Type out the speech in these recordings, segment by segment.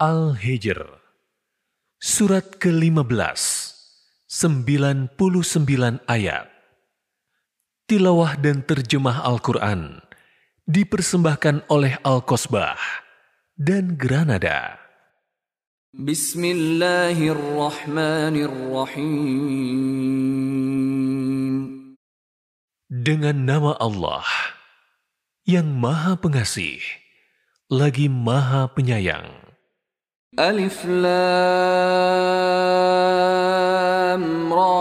Al-Hijr Surat ke-15 99 ayat Tilawah dan terjemah Al-Quran dipersembahkan oleh Al-Kosbah dan Granada. Bismillahirrahmanirrahim. Dengan nama Allah yang Maha Pengasih, lagi Maha Penyayang. Alif Lam Ra.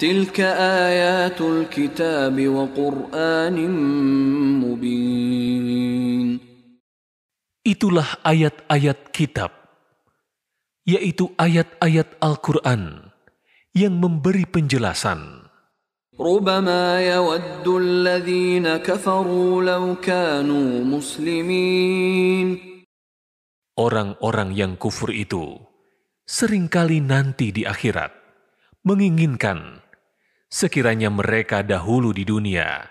تلك آيات الكتاب وقرآن مبين Itulah ayat-ayat kitab, yaitu ayat-ayat Al-Quran yang memberi penjelasan. ربما يود الذين كفروا لو كانوا مسلمين Orang-orang yang kufur itu seringkali nanti di akhirat menginginkan sekiranya mereka dahulu di dunia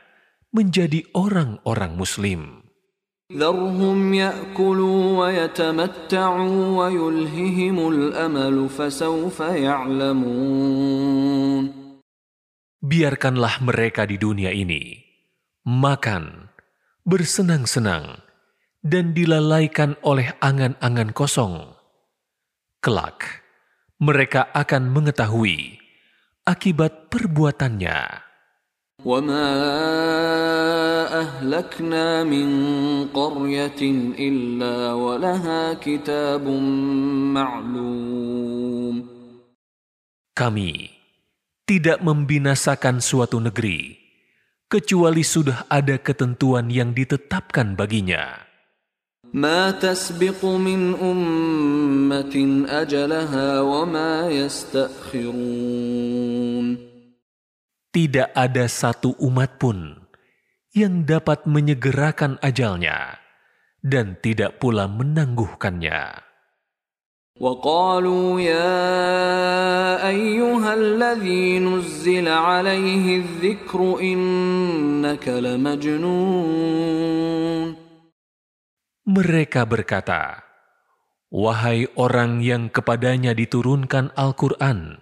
menjadi orang-orang Muslim. ذرهم يأكلوا ويتمتعوا ويلههم الأمل فسوف يعلمون Biarkanlah mereka di dunia ini makan, bersenang-senang, dan dilalaikan oleh angan-angan kosong. Kelak, mereka akan mengetahui akibat perbuatannya. وما أهلكنا من قرية إلا ولها كتاب معلوم Kami tidak membinasakan suatu negeri kecuali sudah ada ketentuan yang ditetapkan baginya. ما تسبق من أمة أجلها وما يستأخرون Tidak ada satu umat pun yang dapat menyegerakan ajalnya dan tidak pula menangguhkannya. وقالوا يا أيها الذي نزل عليه الذكر إنك لمجنون Mereka berkata, Wahai orang yang kepadanya diturunkan Al-Quran,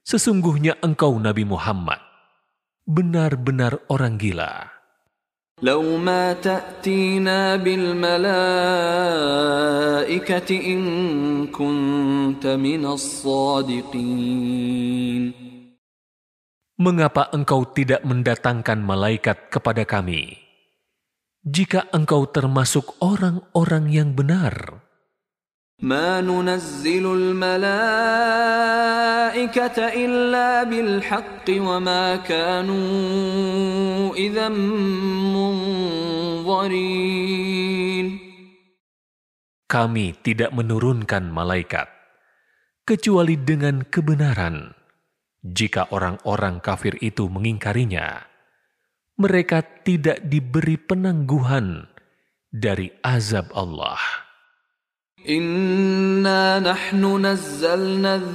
sesungguhnya engkau Nabi Muhammad, benar-benar orang gila. لو ما تأتينا بالملائكة إن كنت من الصادقين Mengapa engkau tidak mendatangkan malaikat kepada kami? Jika engkau termasuk orang-orang yang benar, ما ننزل الملائكة إلا بالحق وما كانوا إذا منظرين kami tidak menurunkan malaikat, kecuali dengan kebenaran. Jika orang-orang kafir itu mengingkarinya, mereka tidak diberi penangguhan dari azab Allah. Inna nahnu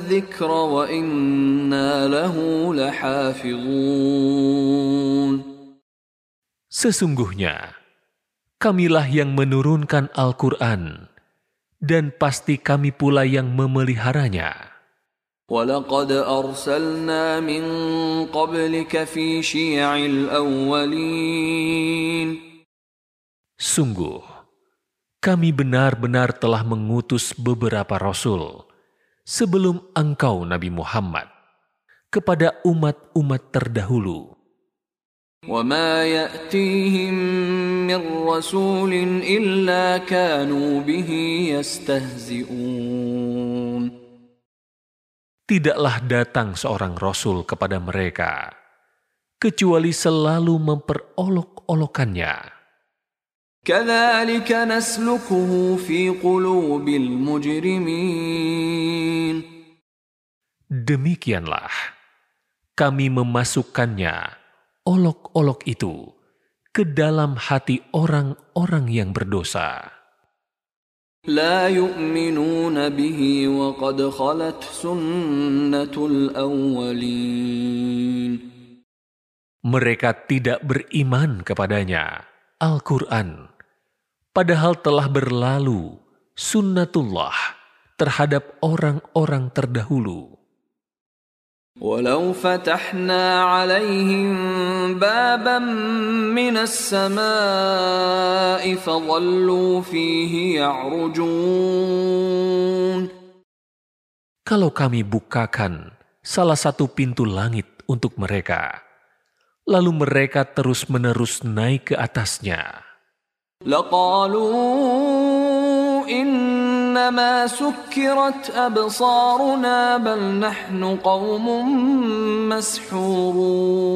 dzikra wa inna lahu lahafizun. Sesungguhnya, kamilah yang menurunkan Al-Quran, dan pasti kami pula yang memeliharanya. ولقد أرسلنا من قبلك في شيع الأولين Sungguh, kami benar-benar telah mengutus beberapa rasul sebelum engkau Nabi Muhammad kepada umat-umat terdahulu. وما يأتيهم من رسول إلا كانوا به يستهزئون tidaklah datang seorang rasul kepada mereka, kecuali selalu memperolok-olokannya. Demikianlah kami memasukkannya, olok-olok itu, ke dalam hati orang-orang yang berdosa. لا يؤمنون به وقد خلت سنة الأولين Mereka tidak beriman kepadanya, Al-Quran, padahal telah berlalu sunnatullah terhadap orang-orang terdahulu. ولو فتحنا عليهم بابا من السماء فظلوا فيه يعرجون Kalau kami bukakan salah satu pintu langit untuk mereka, lalu mereka terus-menerus naik ke atasnya. لقالوا إنما سكرت أبصارنا بل نحن قوم مسحورون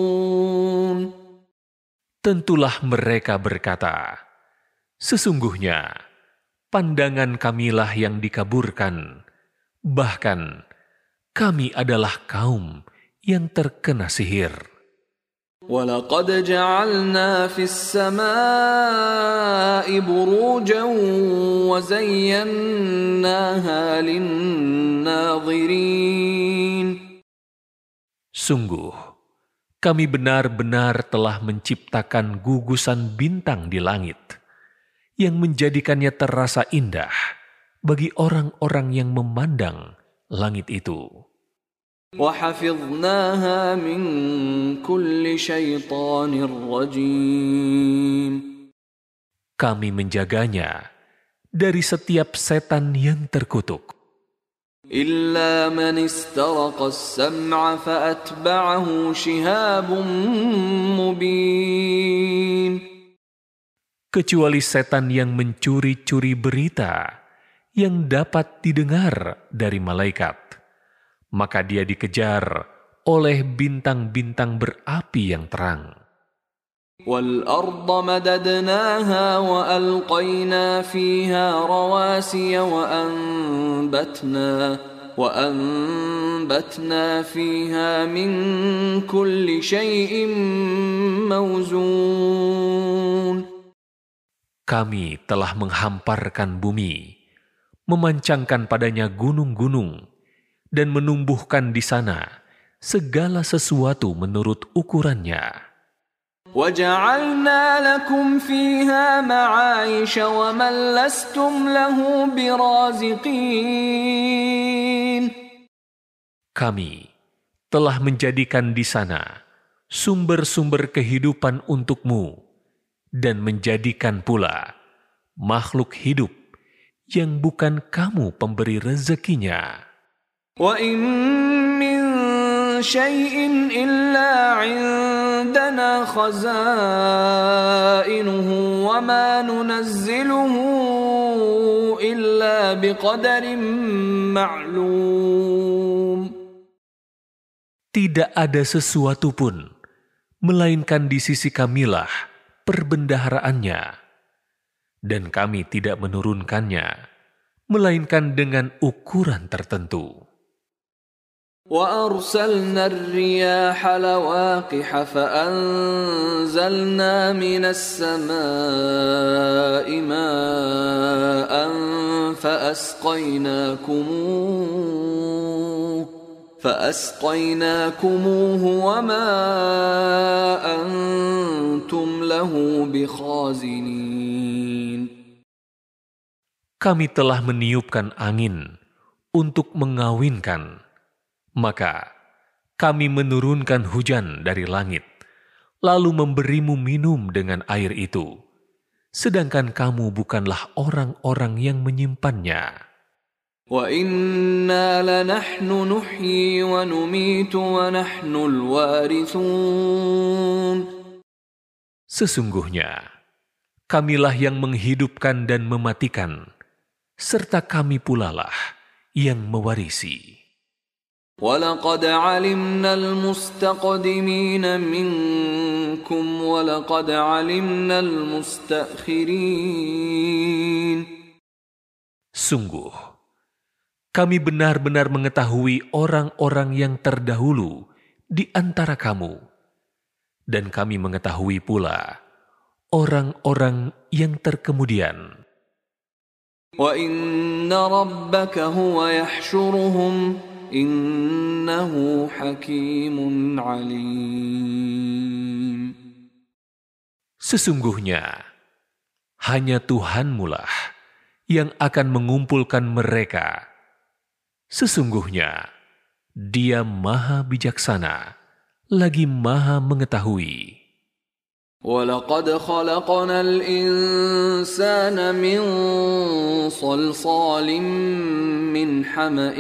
Tentulah mereka berkata, Sesungguhnya, pandangan kamilah yang dikaburkan, bahkan kami adalah kaum yang terkena sihir. ولقد جعلنا في السماء بروجا وزيناها للناظرين Sungguh, kami benar-benar telah menciptakan gugusan bintang di langit yang menjadikannya terasa indah bagi orang-orang yang memandang langit itu. وحفظناها من كل شيطان رجيم Kami menjaganya dari setiap setan yang terkutuk. إلا من استرق السمع فأتبعه شهاب مبين Kecuali setan yang mencuri-curi berita yang dapat didengar dari malaikat. Maka dia dikejar oleh bintang-bintang berapi yang terang. والأرض مددناها وألقينا فيها رواسي وأنبتنا وأنبتنا فيها من كل شيء موزون Kami telah menghamparkan bumi, memancangkan padanya gunung-gunung, dan menumbuhkan di sana segala sesuatu menurut ukurannya. وجعلنا لكم فيها معايش ومن لستم له برازقين Kami telah menjadikan di sana sumber-sumber kehidupan untukmu dan menjadikan pula makhluk hidup yang bukan kamu pemberi rezekinya. وإن من شيء إلا عندنا خزائنه وما ننزله إلا بقدر معلوم Tidak ada sesuatu pun, melainkan di sisi kamilah perbendaharaannya. Dan kami tidak menurunkannya, melainkan dengan ukuran tertentu. وأرسلنا الرياح لواقح فأنزلنا من السماء ماء فأسقيناكموه فأسقيناكموه وما أنتم له بخازنين. Kami telah meniupkan angin untuk mengawinkan. Maka kami menurunkan hujan dari langit, lalu memberimu minum dengan air itu, sedangkan kamu bukanlah orang-orang yang menyimpannya. Sesungguhnya, kamilah yang menghidupkan dan mematikan, serta kami pulalah yang mewarisi. ولقد علمنا المستقدمين منكم ولقد علمنا المستأخرين Sungguh, kami benar-benar mengetahui orang-orang yang terdahulu di antara kamu, dan kami mengetahui pula orang-orang yang terkemudian. وإن ربك هو يحشرهم innahu hakimun alim. Sesungguhnya, hanya Tuhanmulah yang akan mengumpulkan mereka. Sesungguhnya, dia maha bijaksana, lagi maha mengetahui. ولقد خلقنا الإنسان من صلصال من حمأ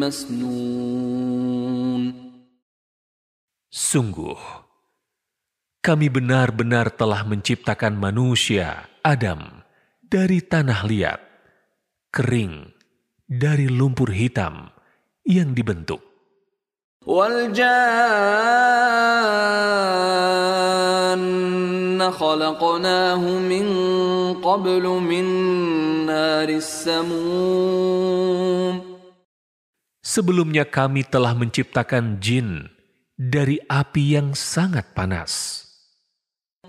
مسنون Sungguh, kami benar-benar telah menciptakan manusia, Adam, dari tanah liat, kering, dari lumpur hitam yang dibentuk. والجان خلقناه من قبل من نار السموم Sebelumnya kami telah menciptakan jin dari api yang sangat panas.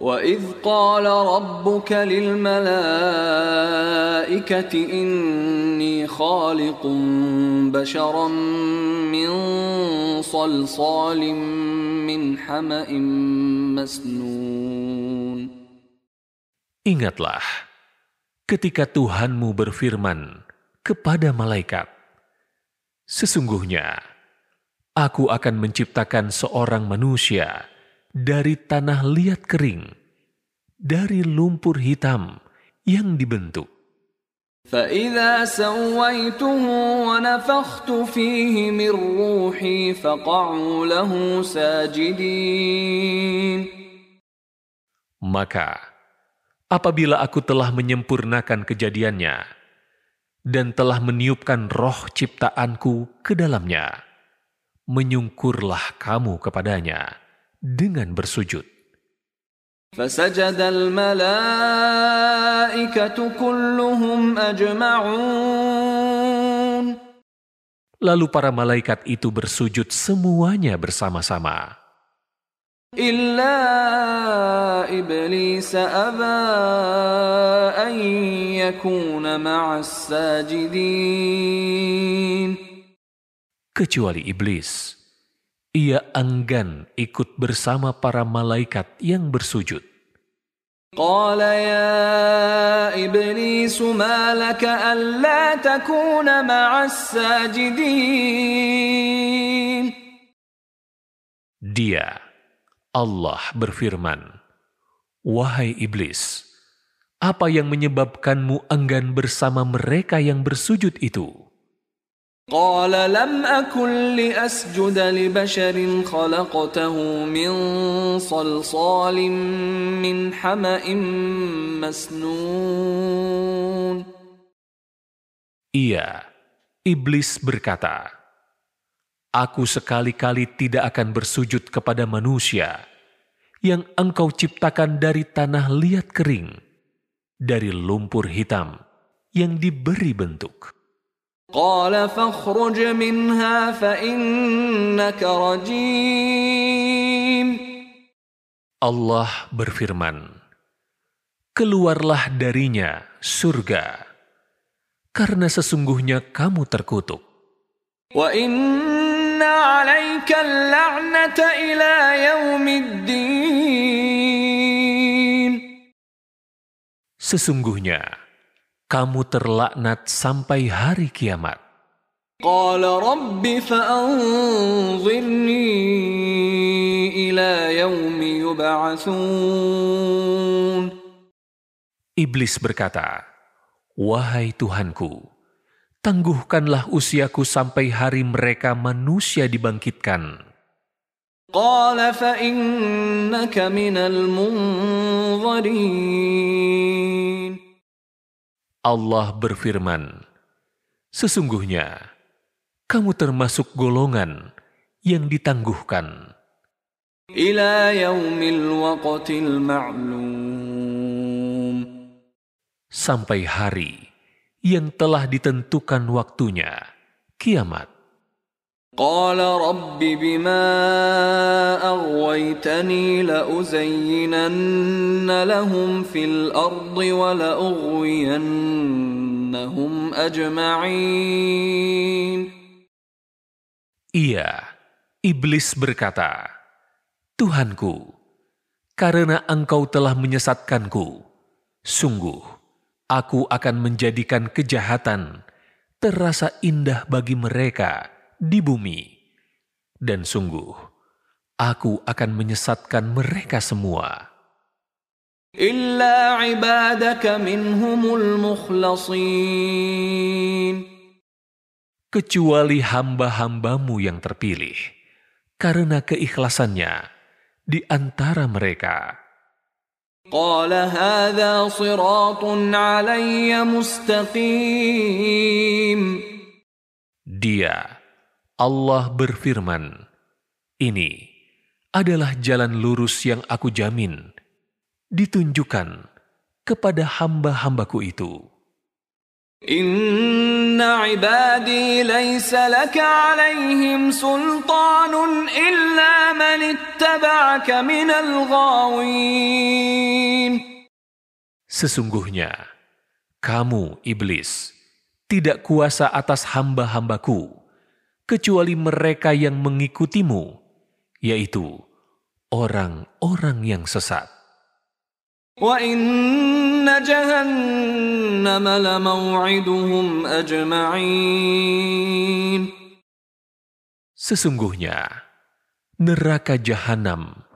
وإذ قال ربك للملائكة إني خالق بشرا من صلصال من حمأ مسنون Ingatlah ketika Tuhanmu berfirman kepada malaikat, Sesungguhnya, aku akan menciptakan seorang manusia dari tanah liat kering, dari lumpur hitam yang dibentuk. فإذا سويته ونفخت فيه من روحي فقعوا له ساجدين Maka, apabila aku telah menyempurnakan kejadiannya dan telah meniupkan roh ciptaanku ke dalamnya, menyungkurlah kamu kepadanya dengan bersujud. فسجد الملائكة كلهم أجمعون Lalu para malaikat itu bersujud semuanya bersama-sama. إلا إبليس أبى أن يكون مع الساجدين Kecuali iblis. Ia enggan ikut bersama para malaikat yang bersujud. قال يا إبليس ما لك ألا تكون مع الساجدين Dia, Allah berfirman, Wahai iblis, apa yang menyebabkanmu enggan bersama mereka yang bersujud itu? قال لم أكن لأسجد لبشر خلقته من صلصال من حمأ مسنون Ia, iblis berkata, Aku sekali-kali tidak akan bersujud kepada manusia yang engkau ciptakan dari tanah liat kering, dari lumpur hitam yang diberi bentuk. قال فاخرج منها فإنك رجيم Allah berfirman, Keluarlah darinya surga, karena sesungguhnya kamu terkutuk. وإن عليك اللعنة إلى يوم الدين Sesungguhnya kamu terlaknat sampai hari kiamat. قال رب فأنظرني إلى يوم يبعثون Iblis berkata, Wahai Tuhanku, tangguhkanlah usiaku sampai hari mereka manusia dibangkitkan. قال فإنك من المنظرين Allah berfirman, "Sesungguhnya kamu termasuk golongan yang ditangguhkan." Ila. Sampai hari yang telah ditentukan waktunya, kiamat. قال رب بما أغويتني لأزينن لهم في الأرض ولأغوينهم أجمعين Ia, iblis berkata, Tuhanku, karena engkau telah menyesatkanku, sungguh, Aku akan menjadikan kejahatan terasa indah bagi mereka di bumi. Dan sungguh, aku akan menyesatkan mereka semua. Illa ibadaka minhumul mukhlasin. Kecuali hamba-hambamu yang terpilih, karena keikhlasannya di antara mereka. قال هذا صراط علي مستقيم Dia, Allah berfirman, ini adalah jalan lurus yang aku jamin, ditunjukkan kepada hamba-hambaku itu. Inna ibadi laysa laka alaihim sultanun illa man ittaba'aka minal ghawin. Sesungguhnya, kamu, iblis, tidak kuasa atas hamba-hambaku, kecuali mereka yang mengikutimu, yaitu orang-orang yang sesat. Sesungguhnya, neraka jahanam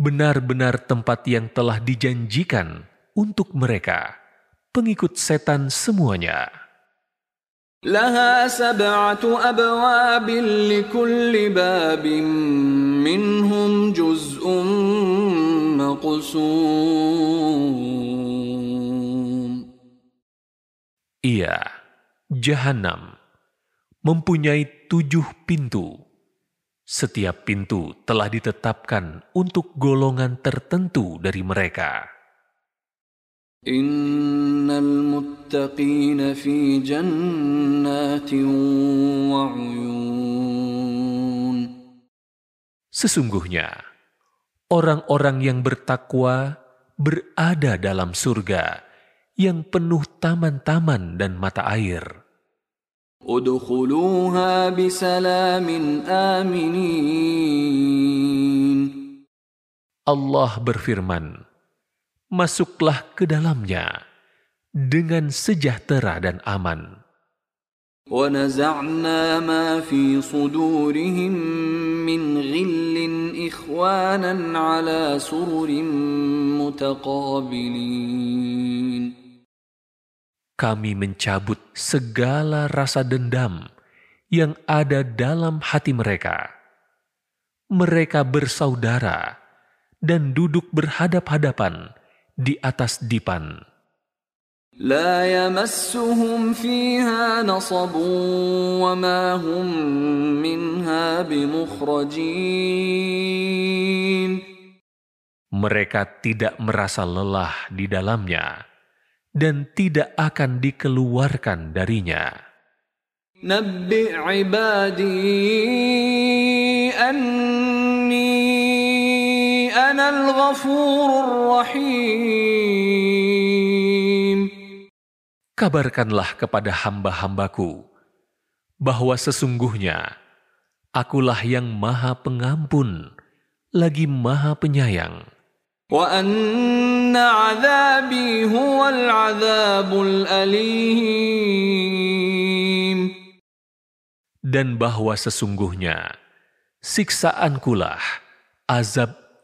benar-benar tempat yang telah dijanjikan untuk mereka, pengikut setan semuanya. لها سبعة أبواب لكل باب منهم جزء مقسوم Ia, Jahanam, mempunyai tujuh pintu. Setiap pintu telah ditetapkan untuk golongan tertentu dari mereka. Innal muttaqina fi jannatin wa Sesungguhnya, orang-orang yang bertakwa berada dalam surga yang penuh taman-taman dan mata air. Udkhuluha bisalamin aminin. Allah berfirman, masuklah ke dalamnya dengan sejahtera dan aman. ونزعنا ما في صدورهم من غل إخوانا على سرر متقابلين Kami mencabut segala rasa dendam yang ada dalam hati mereka. Mereka bersaudara dan duduk berhadap-hadapan di atas dipan. لا يمسهم فيها نصب وما هم منها بمخرجين Mereka tidak merasa lelah di dalamnya dan tidak akan dikeluarkan darinya. نبئ عبادي أني Kabarkanlah kepada hamba-hambaku bahwa sesungguhnya akulah yang maha pengampun lagi maha penyayang. Dan bahwa sesungguhnya siksaankulah azab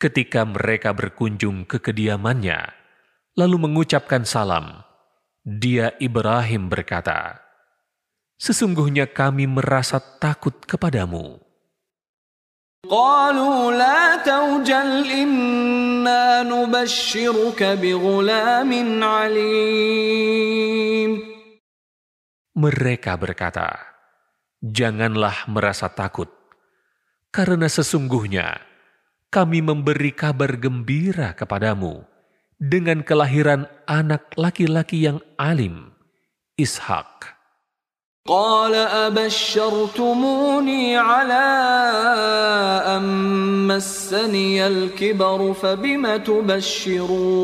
Ketika mereka berkunjung ke kediamannya, lalu mengucapkan salam, dia Ibrahim berkata, Sesungguhnya kami merasa takut kepadamu. قالوا لا توجل إنا نبشرك بغلام عليم Mereka berkata, Janganlah merasa takut, karena sesungguhnya kami memberi kabar gembira kepadamu dengan kelahiran anak laki-laki yang alim, Ishak. قال أبشرتموني على أن مسني الكبر فبم تبشرون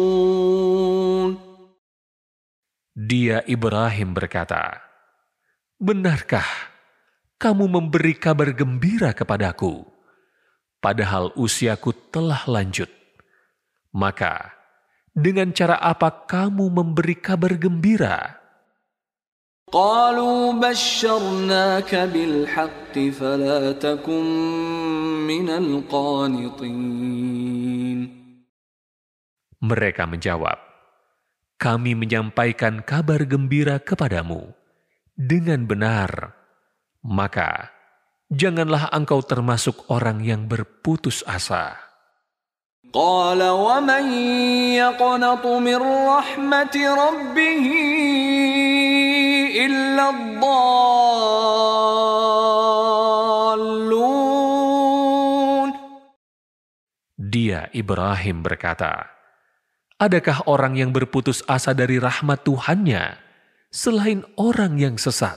Dia Ibrahim berkata, Benarkah kamu memberi kabar gembira kepadaku, padahal usiaku telah lanjut? Maka, dengan cara apa kamu memberi kabar gembira? قالوا بشرناك بالحق فلا تكن من القانطين Mereka menjawab, Kami menyampaikan kabar gembira kepadamu dengan benar. Maka, janganlah engkau termasuk orang yang berputus asa. قال ومن يقنط من رحمة ربه إلا الضالون Dia Ibrahim berkata, Adakah orang yang berputus asa dari rahmat Tuhannya selain orang yang sesat?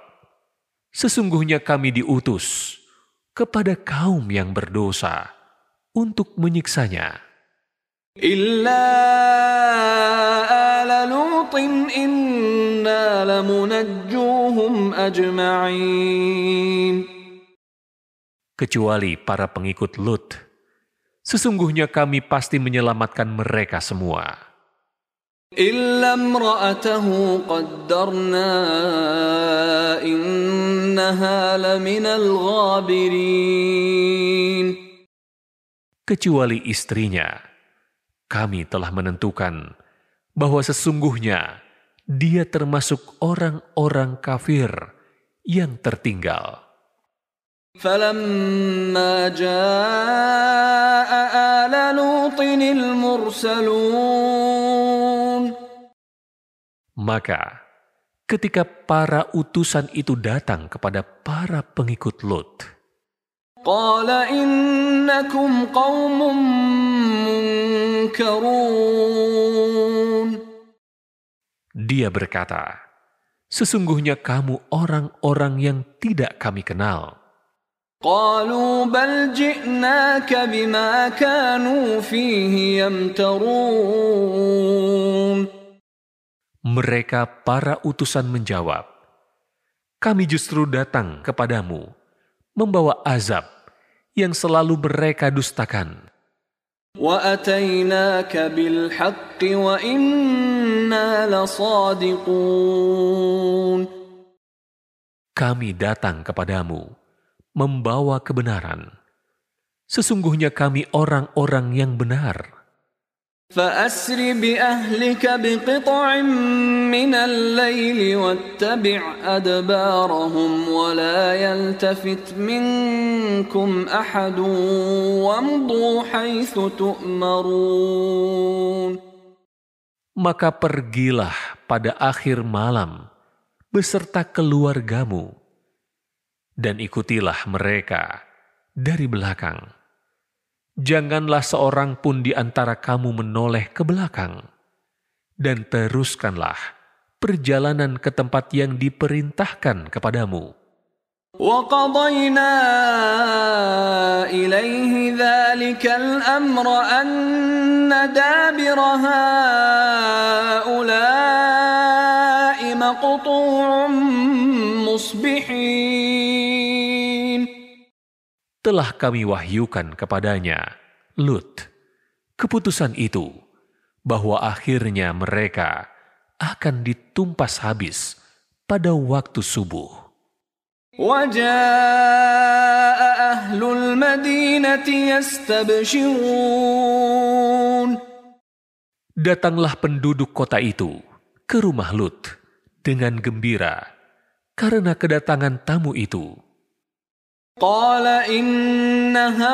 Sesungguhnya kami diutus kepada kaum yang berdosa untuk menyiksanya. Kecuali para pengikut Lut, sesungguhnya kami pasti menyelamatkan mereka semua. إلا امرأته قدرنا إنها لمن الغابرين Kecuali istrinya, kami telah menentukan bahwa sesungguhnya dia termasuk orang-orang kafir yang tertinggal. فلما جاء آل لوط المرسلون Maka, ketika para utusan itu datang kepada para pengikut Lut, قال إنكم قوم منكرون dia berkata, Sesungguhnya kamu orang-orang yang tidak kami kenal. قالوا بل جئناك بما كانوا فيه يمترون Mereka para utusan menjawab, "Kami justru datang kepadamu membawa azab yang selalu mereka dustakan." Kami datang kepadamu membawa kebenaran. Sesungguhnya kami orang-orang yang benar. فأسر بأهلك بقطع من الليل واتبع أدبارهم ولا يلتفت منكم أحد وامضوا حيث تؤمرون Maka pergilah pada akhir malam beserta keluargamu dan ikutilah mereka dari belakang. Janganlah seorang pun di antara kamu menoleh ke belakang, dan teruskanlah perjalanan ke tempat yang diperintahkan kepadamu. وقضينا إليه ذلك الأمر أن دابر هؤلاء Telah kami wahyukan kepadanya, Lut, keputusan itu, bahwa akhirnya mereka akan ditumpas habis pada waktu subuh. وجاء أهل المدينة يستبشرون Datanglah penduduk kota itu ke rumah Lut dengan gembira karena kedatangan tamu itu. قال إن هؤلاء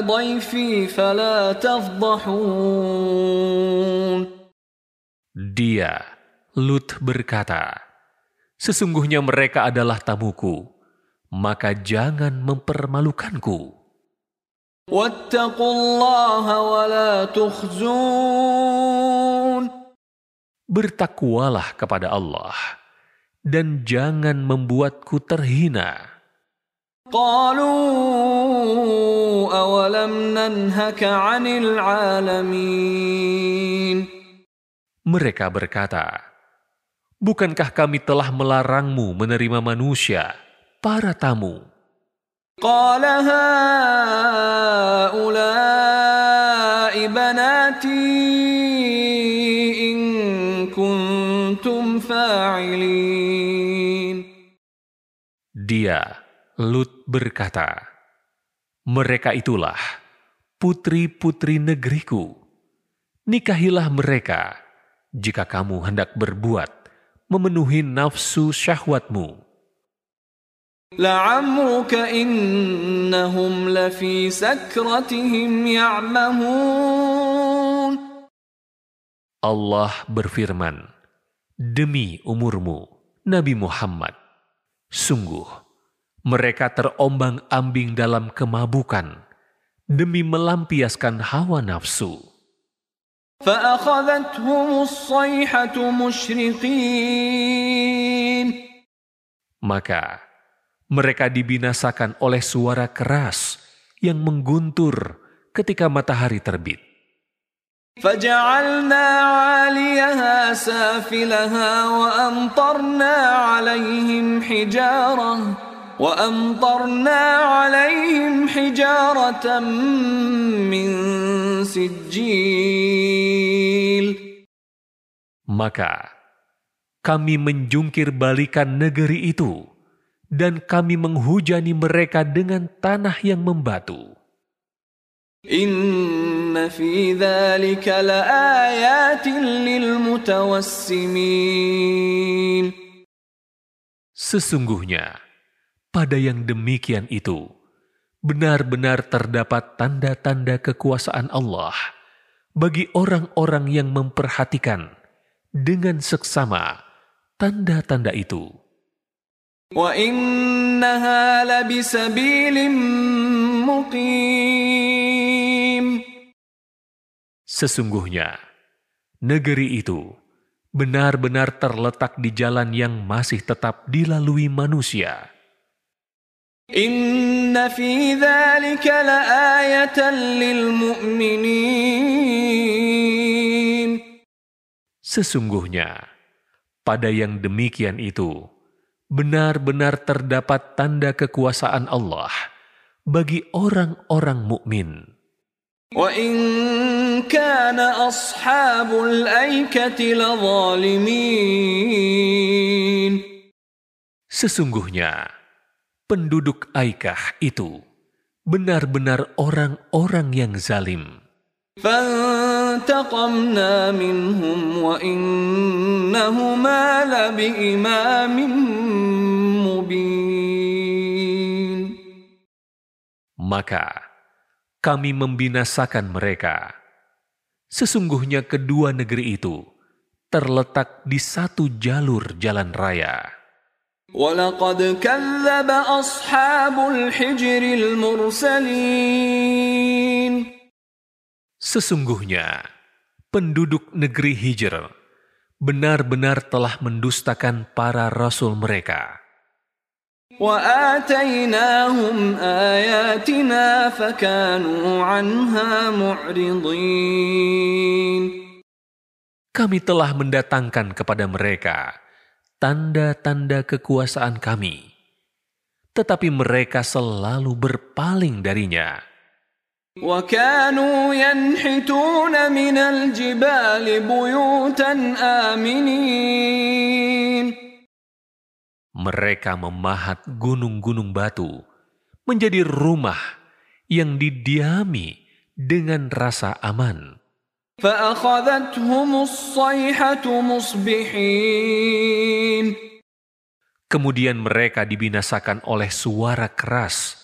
ضيفي فلا تفضحون Dia, Lut berkata, Sesungguhnya mereka adalah tamuku, maka jangan mempermalukanku. واتقوا الله ولا تخزون Bertakwalah kepada Allah, dan jangan membuatku terhina. قالوا أولم ننهك عن العالمين Mereka berkata, Bukankah kami telah melarangmu menerima manusia, para tamu? قال هؤلاء بناتي فاعلين Dia, Lut berkata, Mereka itulah putri-putri negeriku. Nikahilah mereka jika kamu hendak berbuat memenuhi nafsu syahwatmu. لعمرك إنهم لفي سكرتهم يعمهون Allah berfirman, Demi umurmu, Nabi Muhammad, sungguh mereka terombang-ambing dalam kemabukan demi melampiaskan hawa nafsu. Maka mereka dibinasakan oleh suara keras yang mengguntur ketika matahari terbit. فجعلنا عاليها سافلها وأمطرنا عليهم حجارة وأمطرنا عليهم حجارة من سجيل Maka kami menjungkir balikan negeri itu dan kami menghujani mereka dengan tanah yang membatu. Inna fi dhalika lil mutawassimin. Sesungguhnya, pada yang demikian itu, benar-benar terdapat tanda-tanda kekuasaan Allah bagi orang-orang yang memperhatikan dengan seksama tanda-tanda itu. Wa innaha labisabilim muqim Sesungguhnya, negeri itu benar-benar terletak di jalan yang masih tetap dilalui manusia. Inna fi dhalika laayatan lil mu'minin. Sesungguhnya, pada yang demikian itu, benar-benar terdapat tanda kekuasaan Allah bagi orang-orang mukmin. Wa in كان أصحاب الأيكة لظالمين Sesungguhnya, penduduk Aikah itu benar-benar orang-orang yang zalim. فانتقمنا منهم وإنهما لبإمام مبين Maka kami membinasakan mereka. Sesungguhnya kedua negeri itu terletak di satu jalur jalan raya. ولقد كذب أصحاب الحجر المرسلين Sesungguhnya penduduk negeri Hijr benar-benar telah mendustakan para rasul mereka. وآتيناهم آياتنا فكانوا عنها معرضين Kami telah mendatangkan kepada mereka tanda-tanda kekuasaan kami, tetapi mereka selalu berpaling darinya. وكانوا ينحتون من الجبال بيوتا آمنين Mereka memahat gunung-gunung batu menjadi rumah yang didiami dengan rasa aman. فأخذتهم الصيحة مصبحين Kemudian mereka dibinasakan oleh suara keras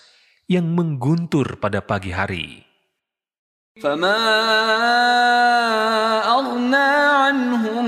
yang mengguntur pada pagi hari. فما أغنى عنهم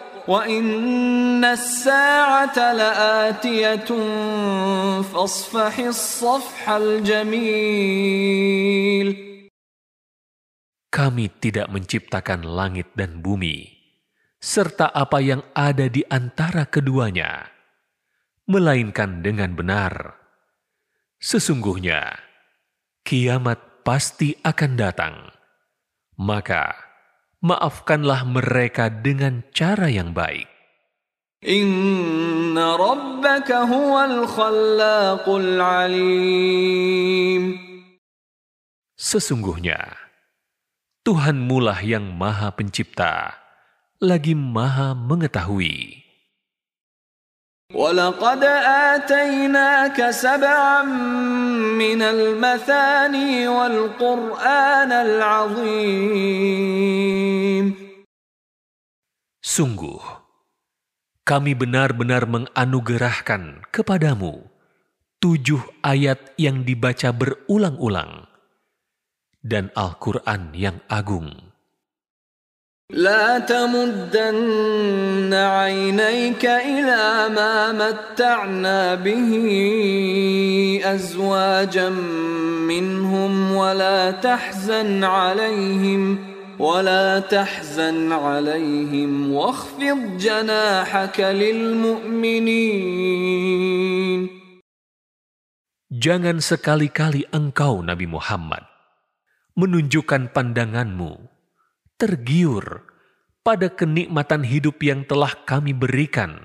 وإن الساعة لآتية فاصفح الصفح الجميل Kami tidak menciptakan langit dan bumi, serta apa yang ada di antara keduanya, melainkan dengan benar. Sesungguhnya, kiamat pasti akan datang. Maka, maafkanlah mereka dengan cara yang baik. إن ربك هو الخلاق العليم Sesungguhnya, Tuhanmu lah yang maha pencipta, lagi maha mengetahui. ولقد آتيناك سبعا من المثاني والقرآن العظيم Sungguh, kami benar-benar menganugerahkan kepadamu tujuh ayat yang dibaca berulang-ulang dan Al-Quran yang agung. لا تمدن عينيك إلى ما متعنا به أزواجا منهم ولا تحزن عليهم ولا تحزن عليهم واخفض جناحك للمؤمنين Jangan sekali-kali engkau, Nabi Muhammad, menunjukkan pandanganmu tergiur pada kenikmatan hidup yang telah kami berikan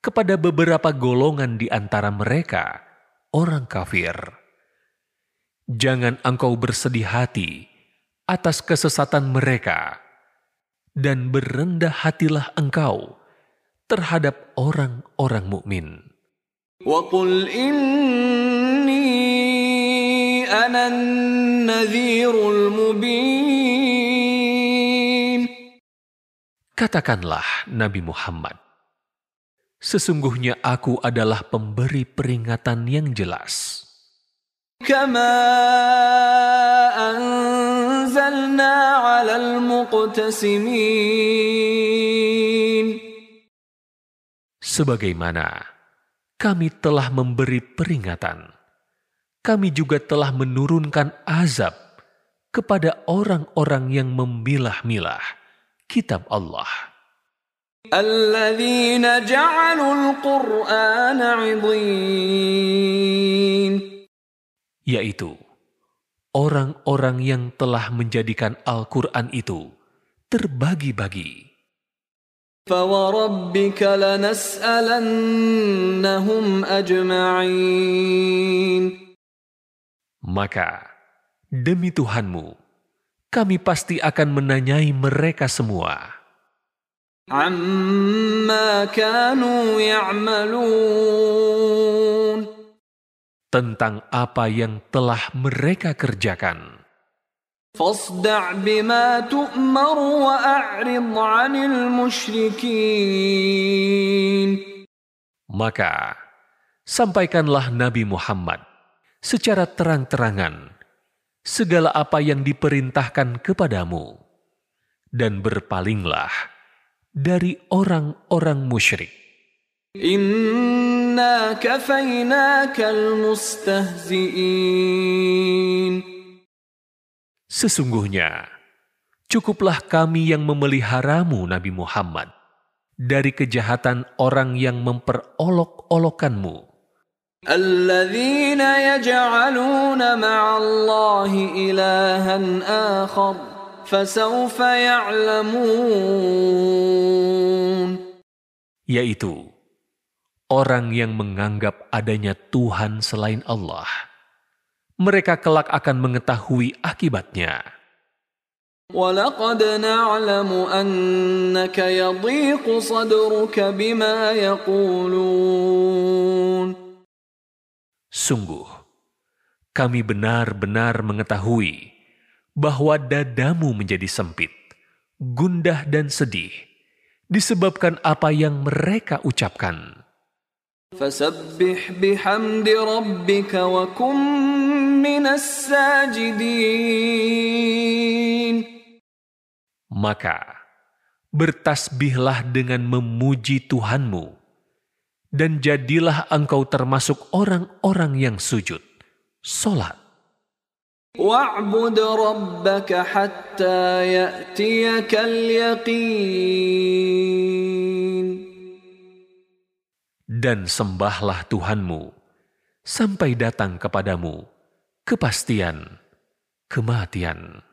kepada beberapa golongan di antara mereka, orang kafir. Jangan engkau bersedih hati atas kesesatan mereka, dan berendah hatilah engkau terhadap orang-orang mukmin. وقل إني أنا النذير المبين Katakanlah Nabi Muhammad, sesungguhnya aku adalah pemberi peringatan yang jelas. كما أنزلنا على المقتسمين Sebagaimana kami telah memberi peringatan, kami juga telah menurunkan azab kepada orang-orang yang memilah-milah kitab Allah, الذين جعلوا القرآن عضين yaitu orang-orang yang telah menjadikan Al-Quran itu terbagi-bagi. فوربك لنسألنهم أجمعين Maka, demi Tuhanmu, kami pasti akan menanyai mereka semua عما كانوا يعملون tentang apa yang telah mereka kerjakan. فاصدع بما تؤمر وأعرض عن المشركين Maka, sampaikanlah Nabi Muhammad secara terang-terangan segala apa yang diperintahkan kepadamu, dan berpalinglah dari orang-orang musyrik. إنا كفيناك المستهزئين Sesungguhnya, cukuplah kami yang memeliharamu Nabi Muhammad dari kejahatan orang yang memperolok-olokkanmu, الذين يجعلون مع الله إلها آخر فسوف يعلمون yaitu orang yang menganggap adanya Tuhan selain Allah. Mereka kelak akan mengetahui akibatnya. ولقد نعلم أنك يضيق صدرك بما يقولون Sungguh, kami benar-benar mengetahui bahwa dadamu menjadi sempit, gundah dan sedih, disebabkan apa yang mereka ucapkan. فسبح بحمد ربك وكن من الساجدين Maka, bertasbihlah dengan memuji Tuhanmu, dan jadilah engkau termasuk orang-orang yang sujud, solat. واعبد ربك حتى يأتيك اليقين dan sembahlah Tuhanmu, sampai datang kepadamu. Kepastian. Kematian.